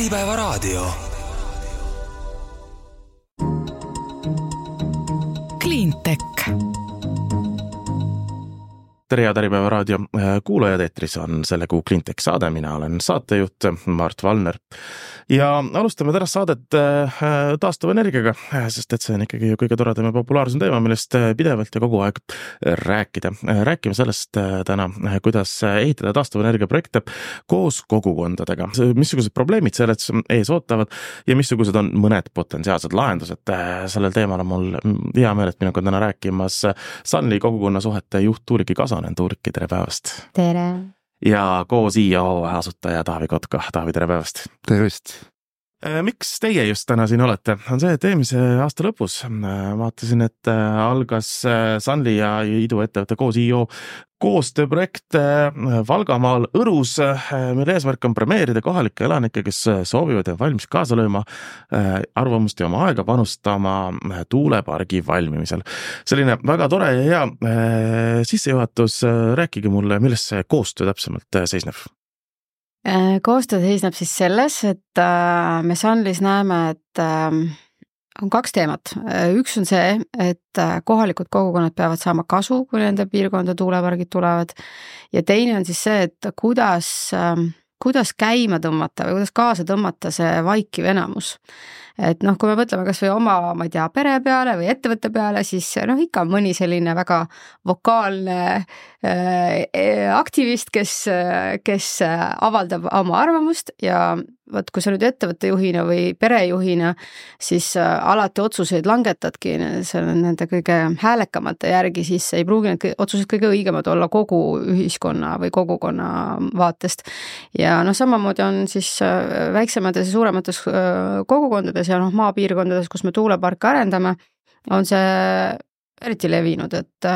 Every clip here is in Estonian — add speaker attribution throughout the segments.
Speaker 1: Äripäevaraadio.
Speaker 2: Cleantech
Speaker 3: tere, head Äripäeva raadio kuulajad, eetris on selle kuu Cleantech saade, mina olen saatejuht Mart Valner. ja alustame tänast saadet äh, taastuvenergiaga, sest et see on ikkagi ju kõige toredam ja populaarsem teema, millest pidevalt ja kogu aeg rääkida. räägime sellest äh, täna, kuidas ehitada taastuvenergia projekte koos kogukondadega, missugused probleemid selles ees ootavad ja missugused on mõned potentsiaalsed lahendused. sellel teemal on mul hea meel, et minuga on täna rääkimas Sunly kogukonnasuhete juht Tuuliki Kasa, Salonen Turki, tere päevast!
Speaker 4: tere!
Speaker 3: ja co-CEO asutaja Taavi Kotka, Taavi, tere päevast!
Speaker 5: tervist!
Speaker 3: Miks teie just täna siin olete, on see, et eelmise aasta lõpus vaatasin, et algas Sunly ja iduettevõtte co-CEO koostööprojekt Valgamaal Õrus, mille eesmärk on premeerida kohalikke elanikke, kes soovivad ja valmis kaasa lööma arvamust ja oma aega panustama tuulepargi valmimisel. selline väga tore ja hea sissejuhatus, rääkige mulle, milles see koostöö täpsemalt seisneb?
Speaker 4: Koostöö seisneb siis selles, et me Sunlis näeme, et on kaks teemat, üks on see, et kohalikud kogukonnad peavad saama kasu, kui nende piirkonda tuulepargid tulevad. ja teine on siis see, et kuidas, kuidas käima tõmmata või kuidas kaasa tõmmata see vaikiv enamus. Et noh, kui me mõtleme kasvõi oma, ma ei tea, pere peale või ettevõtte peale, siis noh, ikka on mõni selline väga vokaalne äh, aktivist, kes, kes avaldab oma arvamust ja vot kui sa nüüd ettevõtte juhina või perejuhina, siis alati otsuseid langetadki selle nende kõige häälekamate järgi, siis ei pruugi need otsused kõige õigemad olla kogu ühiskonna või kogukonna vaatest. ja noh, samamoodi on siis väiksemates ja suuremates kogukondades ja noh, maapiirkondades, kus me tuuleparke arendame, on see eriti levinud, et,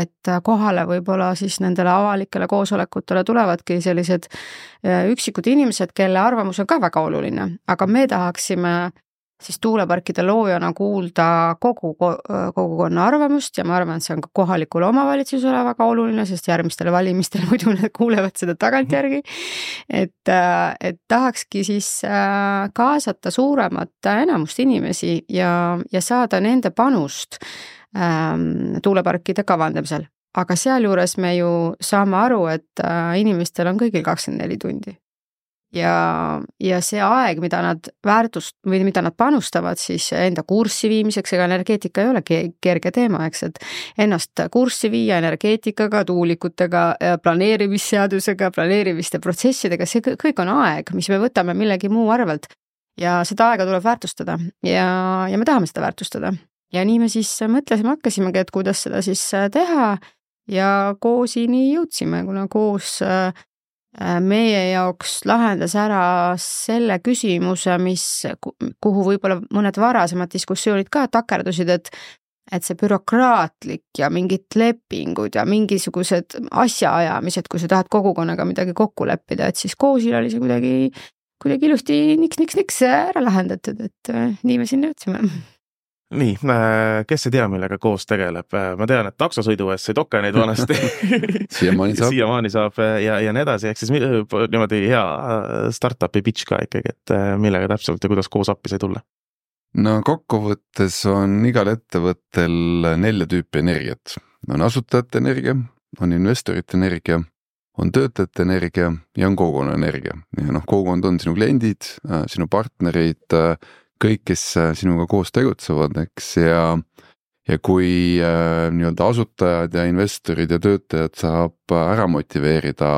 Speaker 4: et kohale võib-olla siis nendele avalikele koosolekutele tulevadki sellised üksikud inimesed, kelle arvamus on ka väga oluline, aga me tahaksime siis tuuleparkide loojana kuulda kogu kogukonna arvamust ja ma arvan, et see on ka kohalikule omavalitsusele väga oluline, sest järgmistel valimistel muidu nad kuulevad seda tagantjärgi. et, et tahakski siis kaasata suuremat enamust inimesi ja, ja saada nende panust ähm, tuuleparkide kavandamisel. aga sealjuures me ju saame aru, et äh, inimestel on kõigil kakskümmend neli tundi ja, ja see aeg, mida nad väärtust või mida nad panustavad siis enda kurssi viimiseks, ega energeetika ei ole kerge teema, eks, et ennast kurssi viia energeetikaga, tuulikutega, planeerimisseadusega, planeerimiste protsessidega, see kõik on aeg, mis me võtame millegi muu arvelt. ja seda aega tuleb väärtustada ja, ja me tahame seda väärtustada. ja nii me siis mõtlesime, hakkasimegi, et kuidas seda siis teha ja koosini jõudsime, kuna koos äh, meie jaoks lahendas ära selle küsimuse, mis, kuhu võib-olla mõned varasemad diskussioonid ka takerdusid, et et see bürokraatlik ja mingid lepingud ja mingisugused asjaajamised, kui sa tahad kogukonnaga midagi kokku leppida, et siis koosil oli see kuidagi, kuidagi ilusti niks-niks-niks ära lahendatud, et äh, nii me sinna jõudsime
Speaker 3: nii, äh, kes ei tea, millega koos tegeleb, äh, ma tean, et taksosõidu eest sai tokeneid vanasti.
Speaker 5: Siiamaani saab.
Speaker 3: Siiamaani saab äh, ja, ja nii edasi, ehk siis niimoodi hea startup'i pitch ka ikkagi, et millega täpselt ja kuidas koos appi sai tulla?
Speaker 5: no kokkuvõttes on igal ettevõttel nelja tüüpi energiat, on asutajate energia, on investorite energia, on töötajate energia ja on kogukonna energia. Ja noh, kogukond on sinu kliendid, sinu partnerid kõik, kes äh, sinuga koos tegutsevad, eks, ja ja kui äh, nii-öelda asutajad ja investorid ja töötajad saab ära motiveerida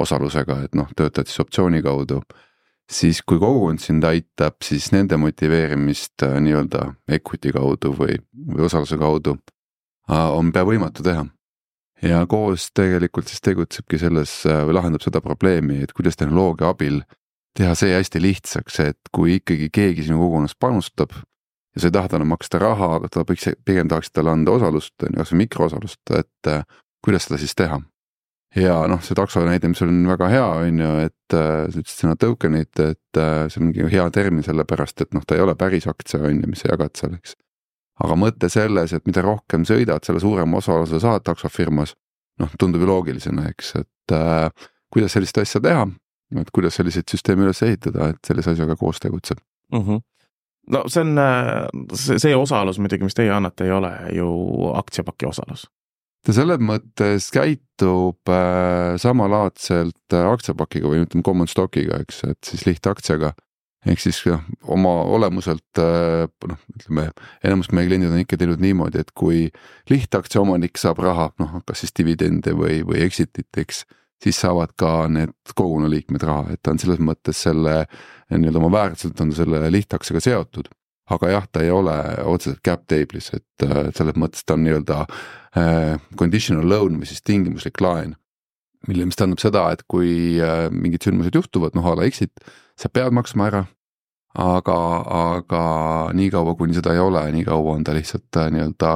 Speaker 5: osalusega, et noh, töötad siis optsiooni kaudu, siis kui kogukond sind aitab, siis nende motiveerimist äh, nii-öelda equity kaudu või, või osaluse kaudu äh, on pea võimatu teha. ja koos tegelikult siis tegutsebki selles äh, või lahendab seda probleemi, et kuidas tehnoloogia abil teha see hästi lihtsaks, et kui ikkagi keegi sinu kogukonnas panustab ja sa ei taha talle maksta raha, aga ta võiks, pigem tahaksid talle anda osalust, on ju, kas või mikroosalust, et äh, kuidas seda siis teha. ja noh, see takso näide, mis on väga hea, on ju, et äh, sa ütlesid sõna token'it, et äh, see ongi hea termin sellepärast, et noh, ta ei ole päris aktsia, on ju, mis sa jagad seal, eks. aga mõte selles, et mida rohkem sõidad, selle suurema osaluse saad taksofirmas, noh, tundub ju loogilisena, eks, et äh, kuidas sellist asja teha et kuidas selliseid süsteeme üles ehitada, et sellise asjaga koos tegutseb
Speaker 3: mm. -hmm no see on, see, see osalus muidugi, mis teie annate, ei ole ju aktsiapaki osalus.
Speaker 5: ta selles mõttes käitub äh, samalaadselt äh, aktsiapakiga või ütleme common stock'iga, eks, et siis lihtaktsiaga ehk siis noh, oma olemuselt äh, noh, ütleme enamus meie kliendid on ikka teinud niimoodi, et kui lihtaktsia omanik saab raha, noh kas siis dividende või, või exit'it, eks, siis saavad ka need kogukonna liikmed raha, et ta on selles mõttes selle nii-öelda oma väärtuselt on selle lihtaktsiaga seotud. aga jah, ta ei ole otseselt cap table'is, et äh, selles mõttes ta on nii-öelda äh, conditional loan või siis tingimuslik laen mille, mis tähendab seda, et kui äh, mingid sündmused juhtuvad, noh a la exit, sa pead maksma ära. Aga, aga niikaua, kuni seda ei ole, nii kaua on ta lihtsalt äh, nii-öelda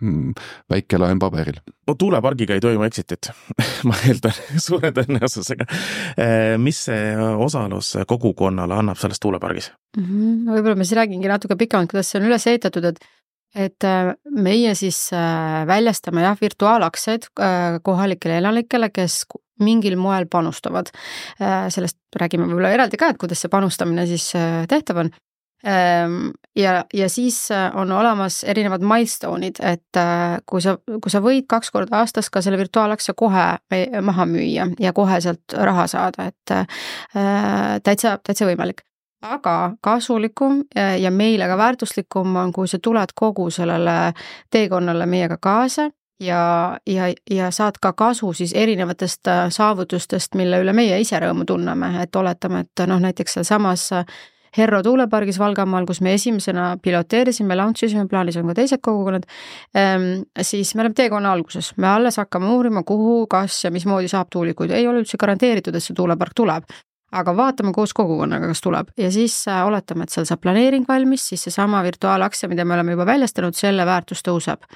Speaker 5: mm, väike laen paberil.
Speaker 3: no tuulepargiga ei toimu exit'it ma eeldan suure tõenäosusega. Äh, mis see osalus kogukonnale annab selles tuulepargis
Speaker 4: mm? -hmm. võib-olla ma siis räägingi natuke pikemalt, kuidas see on üles ehitatud, et et äh, meie siis väljastame jah, virtuaalaktsiaid kohalikele elanikele, kes mingil moel panustavad. sellest räägime võib-olla eraldi ka, et kuidas see panustamine siis tehtav on. Ähm, ja, ja siis on olemas erinevad milstone'id, et kui sa, kui sa võid kaks korda aastas ka selle virtuaalaktsia kohe maha müüa ja kohe sealt raha saada, et täitsa, täitsa võimalik aga kasulikum ja meile ka väärtuslikum on, kui sa tuled kogu sellele teekonnale meiega kaasa ja, ja, ja saad ka kasu siis erinevatest äh, saavutustest, mille üle meie ise rõõmu tunneme, et oletame, et noh, näiteks sealsamas äh, Herro tuulepargis Valgamaal, kus me esimesena piloteerisime, launch isime, plaanis on ka teised kogukonnad, ähm, siis me oleme teekonna alguses, me alles hakkame uurima, kuhu, kas ja mismoodi saab tuulikuid, ei ole üldse garanteeritud, et see tuulepark tuleb aga vaatame koos kogukonnaga, kas tuleb ja siis äh, oletame, et seal saab planeering valmis, siis seesama virtuaalaktsia, mida me oleme juba väljastanud, selle väärtus tõuseb.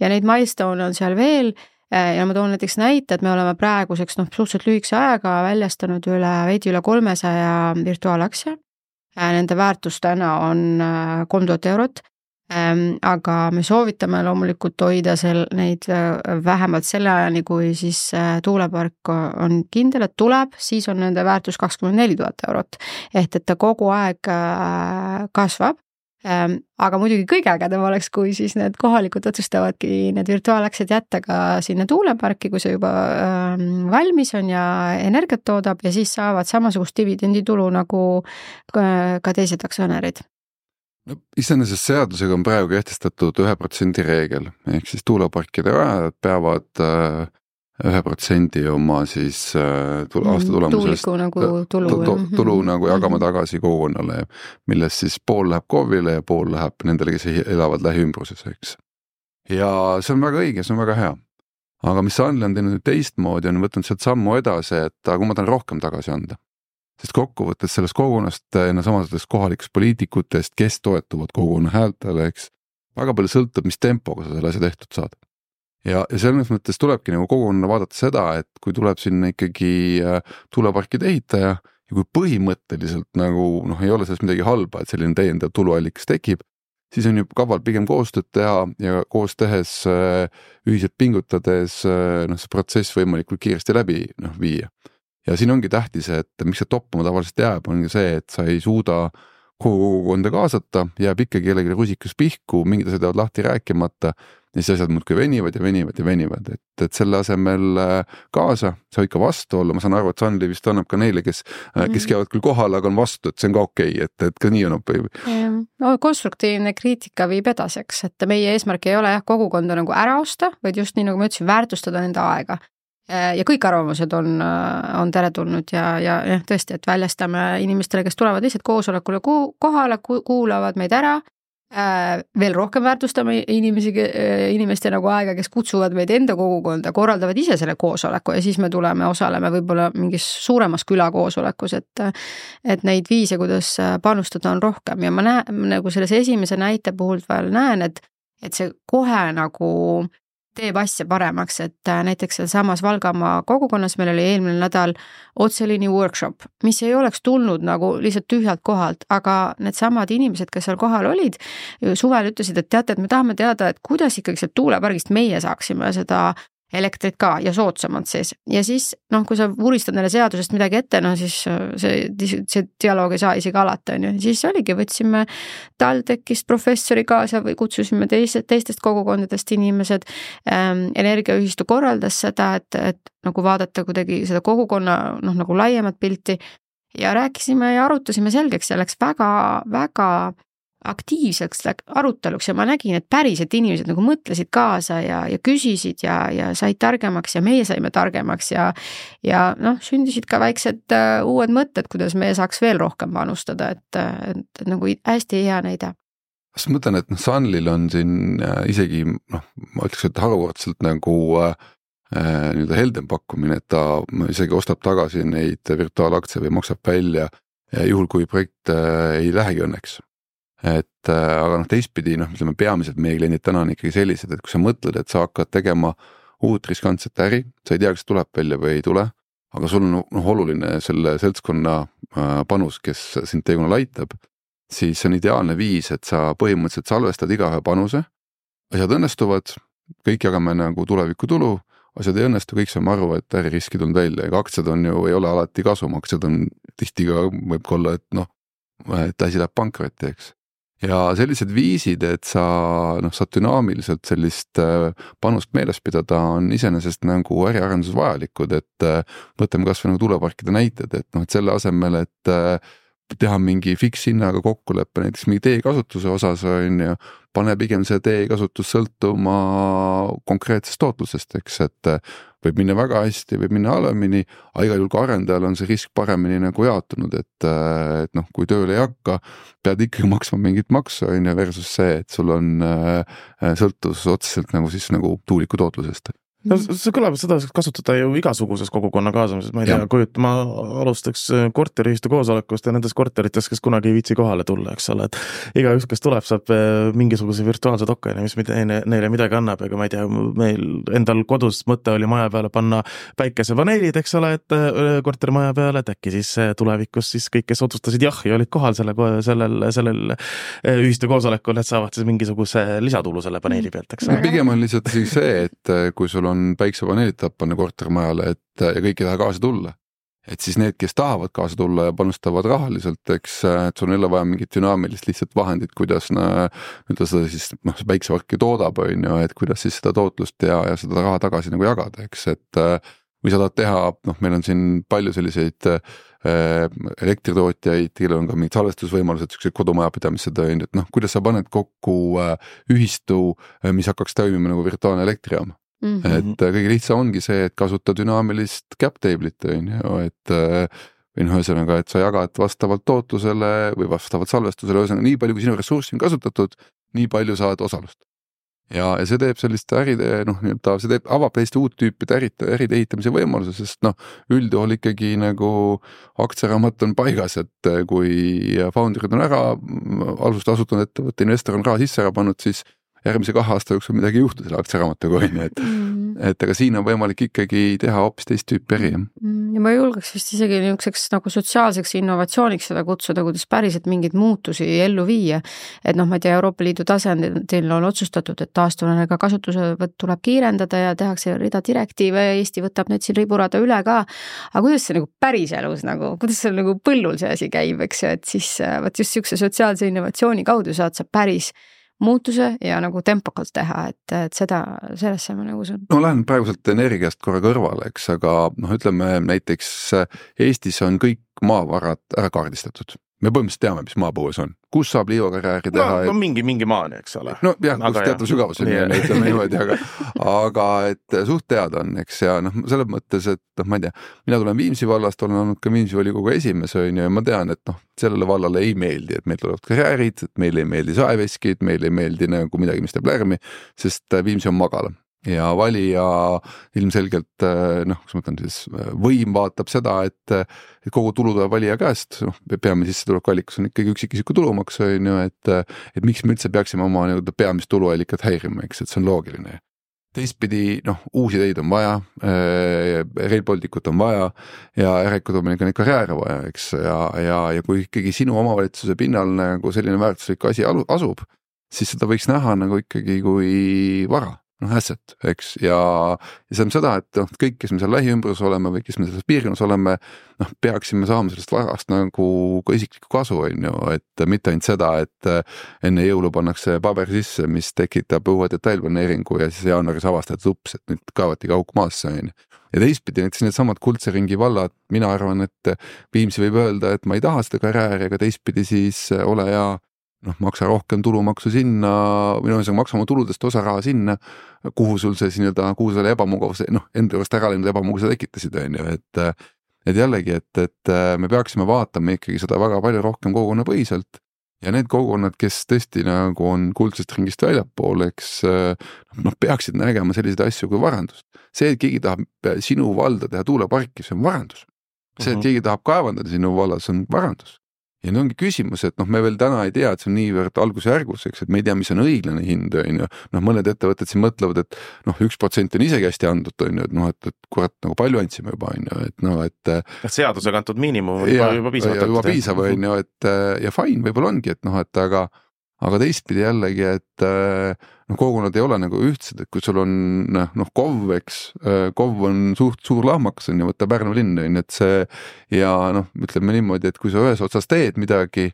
Speaker 4: ja neid milstone on seal veel äh, ja ma toon näiteks näite, et me oleme praeguseks noh, suhteliselt lühikese ajaga väljastanud üle, veidi üle kolmesaja virtuaalaktsia. Äh, nende väärtus täna on kolm tuhat eurot aga me soovitame loomulikult hoida seal neid äh, vähemalt selle ajani, kui siis äh, tuulepark on kindel, et tuleb, siis on nende väärtus kakskümmend neli tuhat eurot. ehk et ta kogu aeg äh, kasvab ehm, aga muidugi kõige ägedam oleks, kui siis need kohalikud otsustavadki need virtuaalaktsiad jätta ka sinna tuuleparki, kui see juba ähm, valmis on ja energiat toodab ja siis saavad samasugust dividenditulu nagu ka teised aktsionärid
Speaker 5: no iseenesest seadusega on praegu kehtestatud ühe protsendi reegel, ehk siis tuuleparkide rajajad peavad äh, ühe protsendi oma siis äh, tulu, aasta mm, tulemusest
Speaker 4: nagu tulu,
Speaker 5: tulu, tulu nagu jagama mhm. tagasi kogukonnale, millest siis pool läheb KOV-ile ja pool läheb nendele, kes elavad lähiümbruses, eks. ja see on väga õige, see on väga hea. aga mis Anli on teinud teistmoodi, on võtnud sealt sammu edasi, et aga ma tahan rohkem tagasi anda sest kokkuvõttes sellest kogukonnast ja no samadest kohalikest poliitikutest, kes toetuvad kogukonna häältele, eks, väga palju sõltub, mis tempoga sa selle asja tehtud saad. ja, ja selles mõttes tulebki nagu kogukonnana vaadata seda, et kui tuleb sinna ikkagi äh, tuuleparkide ehitaja ja kui põhimõtteliselt nagu noh, ei ole selles midagi halba, et selline täiendav tuluallikas tekib, siis on ju kaval pigem koostööd teha ja koos tehes, äh, ühiselt pingutades äh, noh, see protsess võimalikult kiiresti läbi noh, viia ja siin ongi tähtis, et miks see toppama tavaliselt jääb, ongi see, et sa ei suuda kogu kogukonda kaasata, jääb ikkagi kellelegi rusikas pihku, mingid asjad jäävad lahti rääkimata ja siis asjad muudkui venivad ja venivad ja venivad, et, et selle asemel äh, kaasa, sa võid ka vastu olla, ma saan aru, et Sunly vist annab ka neile, kes mm, -hmm. kes käivad küll kohal, aga on vastu, et see on ka okei okay,, et, et ka nii on okei okay..
Speaker 4: no konstruktiivne kriitika viib edasi, eks, et meie eesmärk ei ole jah, kogukonda nagu ära osta, vaid just nii, nagu ma ütlesin, väärtustada nende aega ja kõik arvamused on, äh, on teretulnud ja, ja jah, tõesti, et väljastame inimestele, kes tulevad lihtsalt koosolekule kohale, kuulavad meid ära. Äh, veel rohkem väärtustame inimesi, inimeste nagu aega, kes kutsuvad meid enda kogukonda, korraldavad ise selle koosoleku ja siis me tuleme, osaleme võib-olla mingis suuremas külakoosolekus, et. et neid viise, kuidas panustada, on rohkem ja ma näen nagu selles esimese näite puhul veel näen, et, et see kohe nagu teeb asja paremaks, et äh, näiteks sealsamas Valgamaa kogukonnas meil oli eelmine nädal otseliini workshop, mis ei oleks tulnud nagu lihtsalt tühjalt kohalt, aga needsamad inimesed, kes seal kohal olid, suvel ütlesid, et teate, et me tahame teada, et kuidas ikkagi sealt tuulepargist meie saaksime seda elektrit ka ja soodsamalt siis. ja siis noh, kui sa vuristad neile seadusest midagi ette, no siis äh, see, see dialoog ei saa isegi alata, on ju, siis oligi, võtsime TalTechist professori kaasa või kutsusime teised, teistest kogukondadest inimesed ähm,. energiaühistu korraldas seda, et, et nagu vaadata kuidagi seda kogukonna noh, nagu laiemat pilti ja rääkisime ja arutasime selgeks ja läks väga-väga aktiivseks aruteluks ja ma nägin, et päriselt inimesed nagu mõtlesid kaasa ja, ja küsisid ja, ja said targemaks ja meie saime targemaks ja ja noh, sündisid ka väiksed uh, uued mõtted, kuidas me saaks veel rohkem panustada, et, et, et nagu hästi hea näide.
Speaker 5: Kas ma mõtlen, et noh, Sunlil on siin äh, isegi noh, ma ütleks, et harukordselt nagu äh, äh, nii-öelda heldem pakkumine, et ta isegi ostab tagasi neid virtuaalaktsiaid või maksab välja juhul, kui projekt äh, ei lähegi õnneks et äh, aga noh, teistpidi noh, ütleme peamiselt meie kliendid täna on ikkagi sellised, et kui sa mõtled, et sa hakkad tegema uut riskantset äri, sa ei tea, kas tuleb välja või ei tule, aga sul on noh, oluline selle seltskonna äh, panus, kes sind teekonnal aitab, siis see on ideaalne viis, et sa põhimõtteliselt salvestad igaühe panuse, asjad õnnestuvad, kõik jagame nagu tulevikutulu, asjad ei õnnestu, kõik saame aru, et äririsk ei tulnud välja, ega aktsiad on ju, ei ole alati kasum, aktsiad on tihti ka võib ka olla, et noh, et asi läheb pankrotti, eks ja sellised viisid, et sa noh, saad dünaamiliselt sellist äh, panust meeles pidada, on iseenesest nagu äriarenduses vajalikud, et äh, võtame kasvõi nagu tuuleparkide näited, et noh, et selle asemel, et äh, teha mingi fikshinnaga kokkulepe näiteks mingi teekasutuse osas on ju, pane pigem see teekasutus sõltuma konkreetsest tootlusest, eks, et võib minna väga hästi, võib minna halvemini, aga igal juhul ka arendajal on see risk paremini nagu jaotunud, et, et noh, kui tööle ei hakka, pead ikkagi maksma mingit maksu, on ju, versus see, et sul on äh, sõltuvus otseselt nagu siis nagu tuuliku tootlusest
Speaker 3: no see kõlab, seda saaks kasutada ju igasuguses kogukonna kaasamises, ma ei tea, kujuta, ma alustaks äh, korteriühistu koosolekust ja nendes korterites, kes kunagi ei viitsi kohale tulla, eks ole, et igaüks, kes tuleb, saab äh, mingisuguse virtuaalse dokeni, mis neile, neile midagi annab, ega ma ei tea, meil endal kodus mõte oli maja peale panna päikesepaneelid, eks ole, et äh, korterimaja peale, et äkki siis tulevikus siis kõik, kes otsustasid jah ja olid kohal selle, sellel, sellel ühistu koosolekul, et saavad siis mingisuguse lisatulu selle paneeli pealt, eks
Speaker 5: ole. pigem on lihtsalt siis see, et kui sul on on päiksepaneelid tahab panna kortermajale, et ja kõik ei taha kaasa tulla. et siis need, kes tahavad kaasa tulla ja panustavad rahaliselt, eks, et sul on jälle vaja mingit dünaamilist lihtsalt vahendit, kuidas nii-öelda seda siis noh, see päiksepark ju toodab, on ju, et kuidas siis seda tootlust ja, ja seda raha tagasi nagu jagada, eks, et või sa tahad teha, noh, meil on siin palju selliseid äh, elektritootjaid, kellel on ka mingid salvestusvõimalused, siuksed kodumajapidamised on ju, et noh, kuidas sa paned kokku äh, ühistu, mis hakkaks toimima nagu virtuaalne elektrijaam Mm -hmm. et äh, kõige lihtsam ongi see, et kasuta dünaamilist cap table'it on ju, et äh, või noh, ühesõnaga, et sa jagad vastavalt tootlusele või vastavalt salvestusele, ühesõnaga nii palju, kui sinu ressurssi on kasutatud, nii palju saad osalust. ja, ja see teeb selliste äride noh, nii-öelda see teeb, avab täiesti uut tüüpi äride, äride ehitamise võimaluse, sest noh, üldjuhul ikkagi nagu aktsiaraamat on paigas, et äh, kui founder'id on ära, alustada asutanud ettevõtte investor on raha sisse ära pannud, siis järgmise kahe aasta jooksul midagi ei juhtu selle aktsiaraamatuga on ju, et mm. et aga siin on võimalik ikkagi teha hoopis teist tüüpi äri jah
Speaker 4: mm,. ja ma julgeks vist isegi niisuguseks nagu sotsiaalseks innovatsiooniks seda kutsuda, kuidas päriselt mingeid muutusi ellu viia. et noh, ma ei tea, Euroopa Liidu tasandil on otsustatud, et taastuvenergia kasutuselevõtt tuleb kiirendada ja tehakse rida direktiive ja Eesti võtab need siin riburada üle ka. aga kuidas see nagu päriselus nagu, kuidas seal nagu põllul see asi käib, eks ju, et siis vot just niisuguse sotsiaalse innovatsiooni kaudu saad sa päris muutuse ja nagu tempokalt teha, et, et seda, sellesse ma nagu usun.
Speaker 5: no lähen praeguselt energiast korra kõrvale, eks, aga noh, ütleme näiteks Eestis on kõik maavarad ära kaardistatud me põhimõtteliselt teame, mis maapõues on, kus saab liivakarjääri teha
Speaker 3: no,. no mingi, mingi maani, eks ole.
Speaker 5: nojah, kus teatav sügavuseni on, ütleme niimoodi, aga, aga et suht teada on, eks, ja noh, selles mõttes, et noh, ma ei tea, mina tulen Viimsi vallast, olen olnud ka Viimsi volikogu esimees, on ju, ja ma tean, et noh, sellele vallale ei meeldi, et meil tulevad karjäärid, et meile ei meeldi saeveskid, meile ei meeldi nagu midagi, mis teeb lärmi, sest Viimsi on magalam ja valija ilmselgelt eh, noh, kuidas ma ütlen siis, võim vaatab seda, et, et kogu tulu tuleb valija käest, noh, peamine sissetulekuallikas on ikkagi üksikisiku tulumaks, on ju, et et miks me üldse peaksime oma nii-öelda peamist tuluallikat häirima, eks, et see on loogiline. teistpidi noh, uusi ideid on vaja äh,, Rail Balticut on vaja ja järelikult on meil ka neid karjääre vaja, eks, ja, ja, ja kui ikkagi sinu omavalitsuse pinnal nagu selline väärtuslik asi asub, siis seda võiks näha nagu ikkagi kui vara noh asset, eks, ja, ja see tähendab seda, et noh, kõik, kes me seal lähiümbruses oleme või kes me selles piirkonnas oleme, noh, peaksime saama sellest varast nagu ka isiklikku kasu, on ju, et mitte ainult seda, et enne jõulu pannakse paber sisse, mis tekitab uue detailplaneeringu ja siis jaanuaris avastad, et ups, et nüüd kaevati auk maasse, on ju. Ja teistpidi näiteks needsamad kuldse ringi vallad, mina arvan, et Viimsi võib öelda, et ma ei taha seda karjääri, aga teistpidi siis ole hea noh, maksa rohkem tulumaksu sinna või noh, ühesõnaga maksa oma tuludest osa raha sinna, kuhu sul see nii-öelda, kuhu selle ebamugavuse noh, enda juurest ära läinud ebamugavuse tekitasid, on ju, et et jällegi, et, et me peaksime vaatama ikkagi seda väga palju rohkem kogukonnapõhiselt ja need kogukonnad, kes tõesti nagu on kuldsest ringist väljapool, eks noh, peaksid nägema selliseid asju kui varandust. see, et keegi tahab sinu valda teha tuuleparki, see on varandus. see, et mhm. keegi tahab kaevandada sinu vallas, on varandus ja nüüd ongi küsimus, et noh, me veel täna ei tea, et see on niivõrd algusjärgus, eks, et me ei tea, mis on õiglane hind, on ju. noh, mõned ettevõtted siin mõtlevad, et noh, üks protsent on isegi hästi antud, on ju, et noh, et, et kurat, nagu palju andsime juba, on ju, et noh, et.
Speaker 3: et seadusega antud miinimum on juba, juba piisavalt.
Speaker 5: juba piisav, on ju, et ja fine, võib-olla ongi, et noh, et aga aga teistpidi jällegi, et äh, noh, kogukonnad ei ole nagu ühtsed, et kui sul on noh, noh KOV, eks, äh, KOV on suht suur lahmakas on ju, võta Pärnu linn on ju, et see ja noh, ütleme niimoodi, et kui sa ühes otsas teed midagi,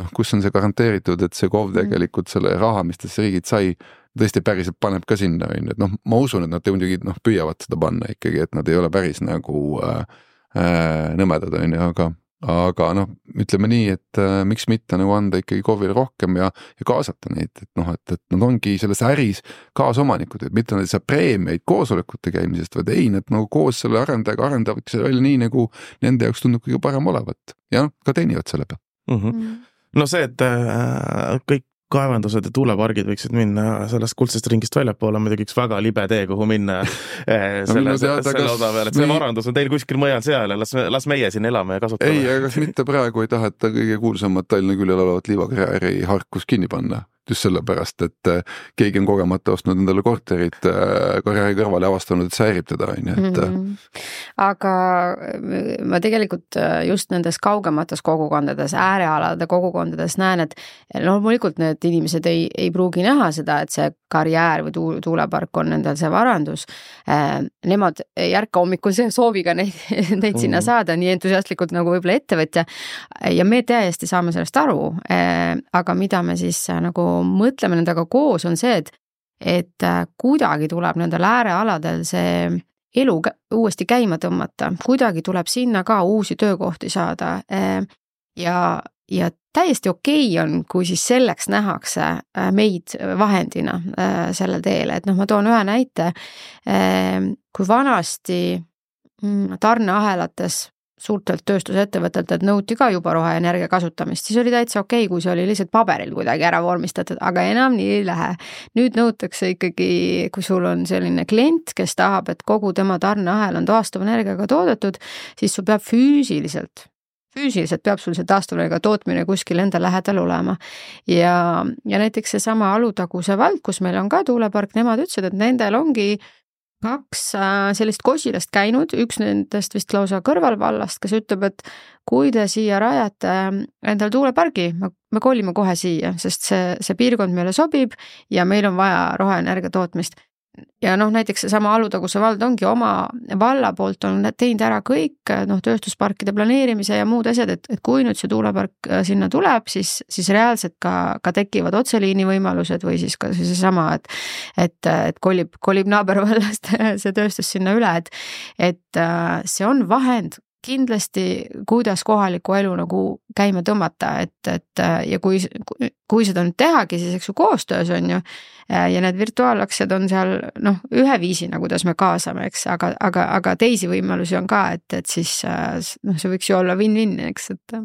Speaker 5: noh, kus on see garanteeritud, et see KOV mhm. tegelikult selle raha, mis tast riigilt sai, tõesti päriselt paneb ka sinna, on ju, et noh, ma usun, et nad muidugi noh, püüavad seda panna ikkagi, et nad ei ole päris nagu äh, äh, nõmedad, on ju, aga aga noh, ütleme nii, et äh, miks mitte nagu anda ikkagi KOV-ile rohkem ja, ja kaasata neid, et noh, et, et nad ongi selles äris kaasomanikud, et mitte nad ei saa preemiaid koosolekute käimisest, vaid ei, nad nagu koos selle arendajaga arendavadki selle välja nii, nagu nende jaoks tundub kõige parem olevat ja ka teenivad selle pealt
Speaker 3: mhm. mm. -hmm no see, et äh, kõik kaevandused ja tuulepargid võiksid minna sellest kuldsest ringist väljapoole, on muidugi üks väga libe tee, kuhu minna eh, selle, selle, osa peal, et see varandus on teil kuskil mujal seal ja las, las meie siin elame ja kasutame.
Speaker 5: ei, aga kas mitte praegu ei taheta kõige kuulsamat Tallinna küljel olevat liivakarjääri Harkus kinni panna? Just sellepärast, et äh, keegi on kogemata ostnud endale korterit äh, karjääri kõrvale ja avastanud, et see häirib teda, on ju, et mm. -hmm.
Speaker 4: aga ma tegelikult just nendes kaugemates kogukondades, äärealade kogukondades näen, et loomulikult need inimesed ei, ei pruugi näha seda, et see karjäär või tuul, tuulepark on endal see varandus. Nemad ei ärka hommikul sooviga neid, neid sinna mhm. saada nii entusiastlikult nagu võib-olla ettevõtja. ja me täiesti saame sellest aru. aga mida me siis nagu mõtleme nendega koos, on see, et, et äh, kuidagi tuleb nendel äärealadel see elu uuesti käima tõmmata, kuidagi tuleb sinna ka uusi töökohti saada. Äh, ja, ja täiesti okei okay on, kui siis selleks nähakse äh, meid vahendina sellel teel, et noh, ma toon ühe näite. kui vanasti mm, tarneahelates suurtelt tööstusettevõtetelt nõuti ka juba roheenergia kasutamist, siis oli täitsa okei okay,, kui see oli lihtsalt paberil kuidagi ära vormistatud, aga enam nii ei lähe. nüüd nõutakse ikkagi, kui sul on selline klient, kes tahab, et kogu tema tarneahel on taastuvenergiaga toodetud, siis sul peab füüsiliselt füüsiliselt peab sul see taastuvenergia tootmine kuskil enda lähedal olema. ja, ja näiteks seesama Alutaguse vald, kus meil on ka tuulepark, nemad ütlesid, et nendel ongi kaks äh, sellist kosilast käinud, üks nendest vist lausa kõrvalvallast, kes ütleb, et kui te siia rajate äh, endale tuulepargi, me kolime kohe siia, sest see, see piirkond meile sobib ja meil on vaja roheenergia tootmist ja noh, näiteks seesama Alutaguse vald ongi oma valla poolt on teinud ära kõik noh, tööstusparkide planeerimise ja muud asjad, et, et kui nüüd see tuulepark äh, sinna tuleb, siis, siis reaalselt ka, ka tekivad otseliini võimalused või siis ka seesama, et et, et kolib, kolib naabervallast see tööstus sinna üle, et et äh, see on vahend kindlasti, kuidas kohalikku elu nagu käima tõmmata, et, et ja kui, kui seda nüüd tehagi, siis eks ju koostöös on ju. ja need virtuaalaktsiad on seal noh, ühe viisina, kuidas me kaasame, eks, aga, aga, aga teisi võimalusi on ka, et, et siis noh, see võiks ju olla win-win, eks, et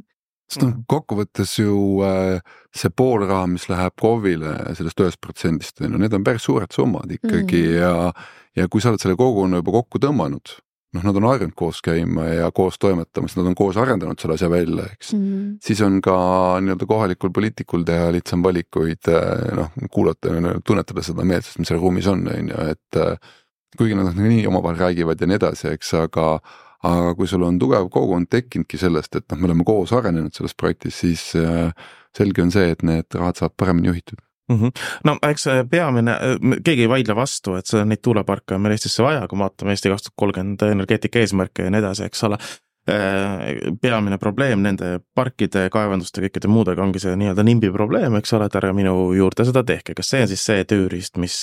Speaker 5: sest noh, kokkuvõttes ju äh, see pool raha, mis läheb KOV-ile sellest ühest protsendist, on ju, need on päris suured summad ikkagi mm. ja, ja kui sa oled selle kogukonna juba kokku tõmmanud, noh, nad on harjunud koos käima ja koos toimetamas, nad on koos arendanud selle asja välja, eks mm. -hmm. siis on ka nii-öelda kohalikul poliitikul teha lihtsam valikuid, eh, noh, kuulata, tunnetada seda meelsust, mis seal ruumis on, on ju, et eh, kuigi nad nii omavahel räägivad ja nii edasi, eks, aga aga kui sul on tugev kogukond tekkinudki sellest, et noh, me oleme koos arenenud selles projektis, siis äh, selge on see, et need rahad saavad paremini juhitud
Speaker 3: mm. -hmm. no eks peamine, keegi ei vaidle vastu, et seda, neid tuuleparke on meil Eestisse vaja, kui me vaatame Eesti kaks tuhat kolmkümmend energeetika eesmärke ja nii edasi, eks ole peamine probleem nende parkide, kaevanduste, kõikide muudega ongi see nii-öelda nimbi probleem, eks ole, et ärge minu juurde seda tehke, kas see on siis see tööriist, mis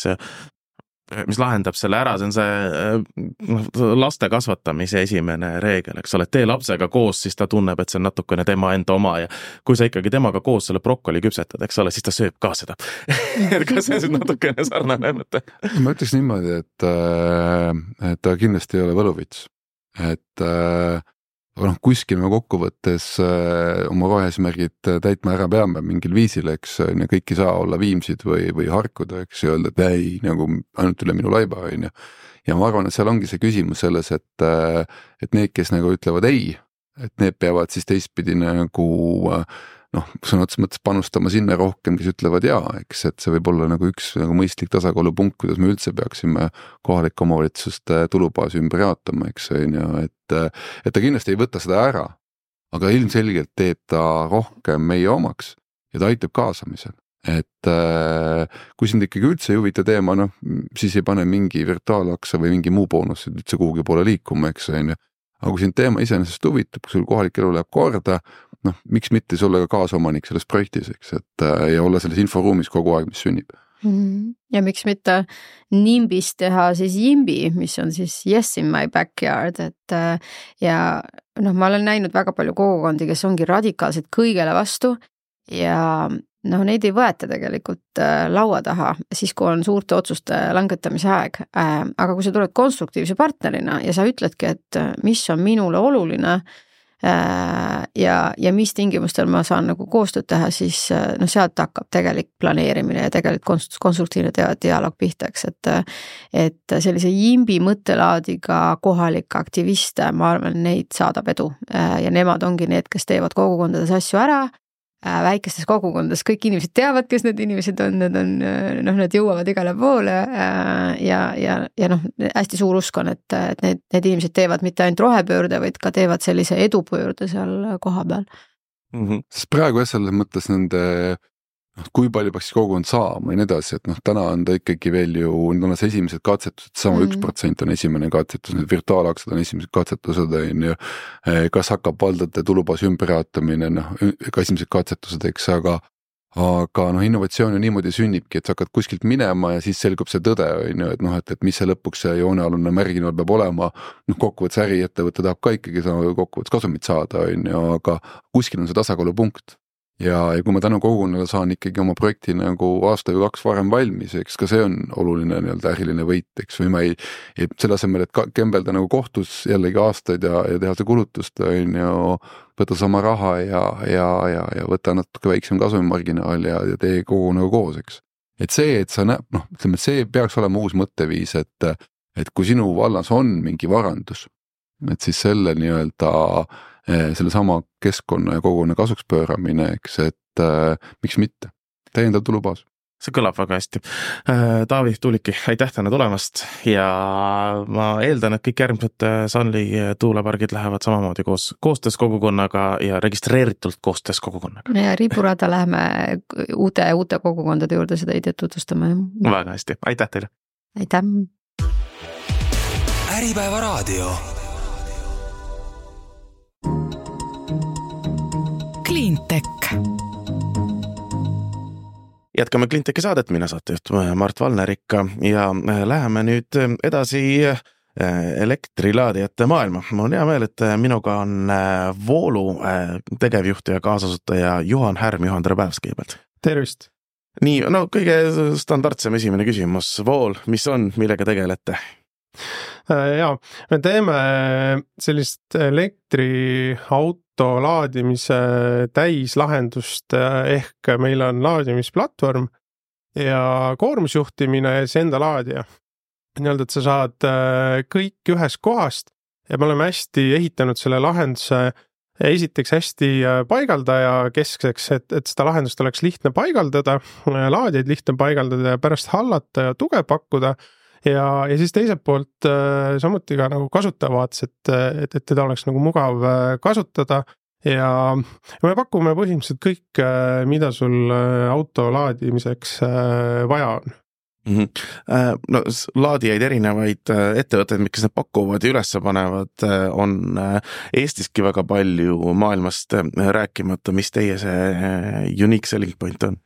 Speaker 3: mis lahendab selle ära, see on see noh, laste kasvatamise esimene reegel, eks ole, tee lapsega koos, siis ta tunneb, et see on natukene tema enda oma ja kui sa ikkagi temaga koos selle brokoli küpsetad, eks ole, siis ta sööb ka seda et kas see on natukene sarnane mõte?
Speaker 5: ma ütleks niimoodi, et, äh, et ta kindlasti ei ole võluvits, et äh, aga noh, kuskil me kokkuvõttes äh, oma roheeesmärgid äh, täitma ära peame mingil viisil, eks on ju, kõik ei saa olla Viimsid või, või Harkud, eks ju, öelda, et ei, nagu ainult üle minu laiba, on ju. ja ma arvan, et seal ongi see küsimus selles, et, äh, et need, kes nagu ütlevad ei, et need peavad siis teistpidi nagu äh, noh, sõna otseses mõttes panustama sinna rohkem, kes ütlevad jaa, eks, et see võib olla nagu üks nagu mõistlik tasakaalupunkt, kuidas me üldse peaksime kohalike omavalitsuste tulubaasi ümber jaotama, eks on ju, et, et ta kindlasti ei võta seda ära, aga ilmselgelt teeb ta rohkem meie omaks ja ta aitab kaasamisel. Et kui sind ikkagi üldse ei huvita teema, noh siis ei pane mingi virtuaalaksa või mingi muu boonus üldse kuhugi poole liikuma, eks on ju aga kui sind teema iseenesest huvitab, kui sul kohalik elu läheb korda, noh, miks mitte olla ka kaasomanik selles projektis, eks, et äh, ja olla selles inforuumis kogu aeg, mis sünnib
Speaker 4: mm. ja miks mitte nimbist teha siis Yimby, mis on siis Yes in my backyard, et äh, ja noh, ma olen näinud väga palju kogukondi, kes ongi radikaalselt kõigele vastu ja noh, neid ei võeta tegelikult äh, laua taha siis, kui on suurte otsuste langetamise aeg. Äh, aga kui sa tuled konstruktiivse partnerina ja sa ütledki, et äh, mis on minule oluline ja, ja mis tingimustel ma saan nagu koostööd teha, siis noh, sealt hakkab tegelik planeerimine ja tegelikult konstruktiivne dialoog pihta, eks, et et sellise jimbi mõttelaadiga kohalikke aktiviste, ma arvan, neid saadab edu ja nemad ongi need, kes teevad kogukondades asju ära väikestes kogukondades kõik inimesed teavad, kes need inimesed on, need on noh, need jõuavad igale poole äh, ja, ja, ja noh, hästi suur usk on, et, et need, need inimesed teevad mitte ainult rohepöörde, vaid ka teevad sellise edupöörde seal kohapeal
Speaker 5: mm. -hmm. sest praegu jah, selles mõttes nende noh, kui palju peaks kogukond saama ja nii edasi, et noh, täna on ta ikkagi veel ju, need on alles esimesed katsetused, sama üks mm. protsent on esimene katsetus, need virtuaalaktsid on esimesed katsetused, on ju. Eh, kas hakkab valdade tulubaasi ümberjaotamine, noh, ka esimesed katsetused, eks, aga aga noh, innovatsioon ju niimoodi sünnibki, et sa hakkad kuskilt minema ja siis selgub see tõde, on ju, et noh, et, et mis see lõpuks see joonealune märginool peab olema. noh, kokkuvõttes äriettevõte tahab ka ikkagi kokkuvõttes kasumit saada, on ju, aga kuskil on see tasakaalupunkt ja, ja kui ma tänu kogukonnale saan ikkagi oma projekti nagu aasta või kaks varem valmis, eks ka see on oluline nii-öelda äriline võit, eks, või ma ei, ei selle asemel, et kembelda nagu kohtus jällegi aastaid ja, ja teha seda kulutust, on ju, võta sama raha ja, ja, ja, ja võta natuke väiksem kasumimarginaal ja, ja tee kogukonnaga koos, eks. et see, et sa näed, noh, ütleme, see peaks olema uus mõtteviis, et, et kui sinu vallas on mingi varandus, et siis selle nii-öelda Eh, sellesama keskkonna ja kogukonna kasuks pööramine, eks, et äh, miks mitte, täiendav tulubaas
Speaker 3: see kõlab väga hästi. Eh, Taavi Tuuliki, aitäh täna tulemast ja ma eeldan, et kõik järgmised Sunly tuulepargid lähevad samamoodi koos, koostöös kogukonnaga ja registreeritult koostöös kogukonnaga.
Speaker 4: ja riburada läheme uute, uute kogukondade juurde seda ideed tutvustama, jah.
Speaker 3: väga hästi, aitäh teile!
Speaker 4: aitäh!
Speaker 2: äripäeva raadio
Speaker 3: jätkame Cleantechi saadet, mina saatejuht Mart Valner ikka ja äh, läheme nüüd edasi äh, elektrilaadijate maailma. mul on hea meel, et minuga on äh, Voolu tegevjuht ja kaasasutaja Juhan Härm. Juhan, tere päevast kõigepealt!
Speaker 1: tervist!
Speaker 3: nii, no kõige standardsem esimene küsimus, Vool, mis on, millega tegelete?
Speaker 1: ja, me teeme sellist elektriauto auto laadimise täislahendust ehk meil on laadimisplatvorm ja koormusjuhtimine ja siis enda laadija. nii-öelda, et sa saad äh, kõik ühest kohast ja me oleme hästi ehitanud selle lahenduse esiteks hästi äh, paigaldaja keskseks, et, et seda lahendust oleks lihtne paigaldada, laadijaid lihtne paigaldada ja pärast hallata ja tuge pakkuda ja, ja siis teiselt poolt äh, samuti ka nagu kasutaja vaates, et, et, et teda oleks nagu mugav äh, kasutada ja me pakume põhimõtteliselt kõike, mida sul auto laadimiseks vaja on
Speaker 3: mm. -hmm. no laadijaid erinevaid ettevõtteid, kes need pakuvad ja üles panevad, on Eestiski väga palju maailmast rääkimata, mis teie see unique selling point on?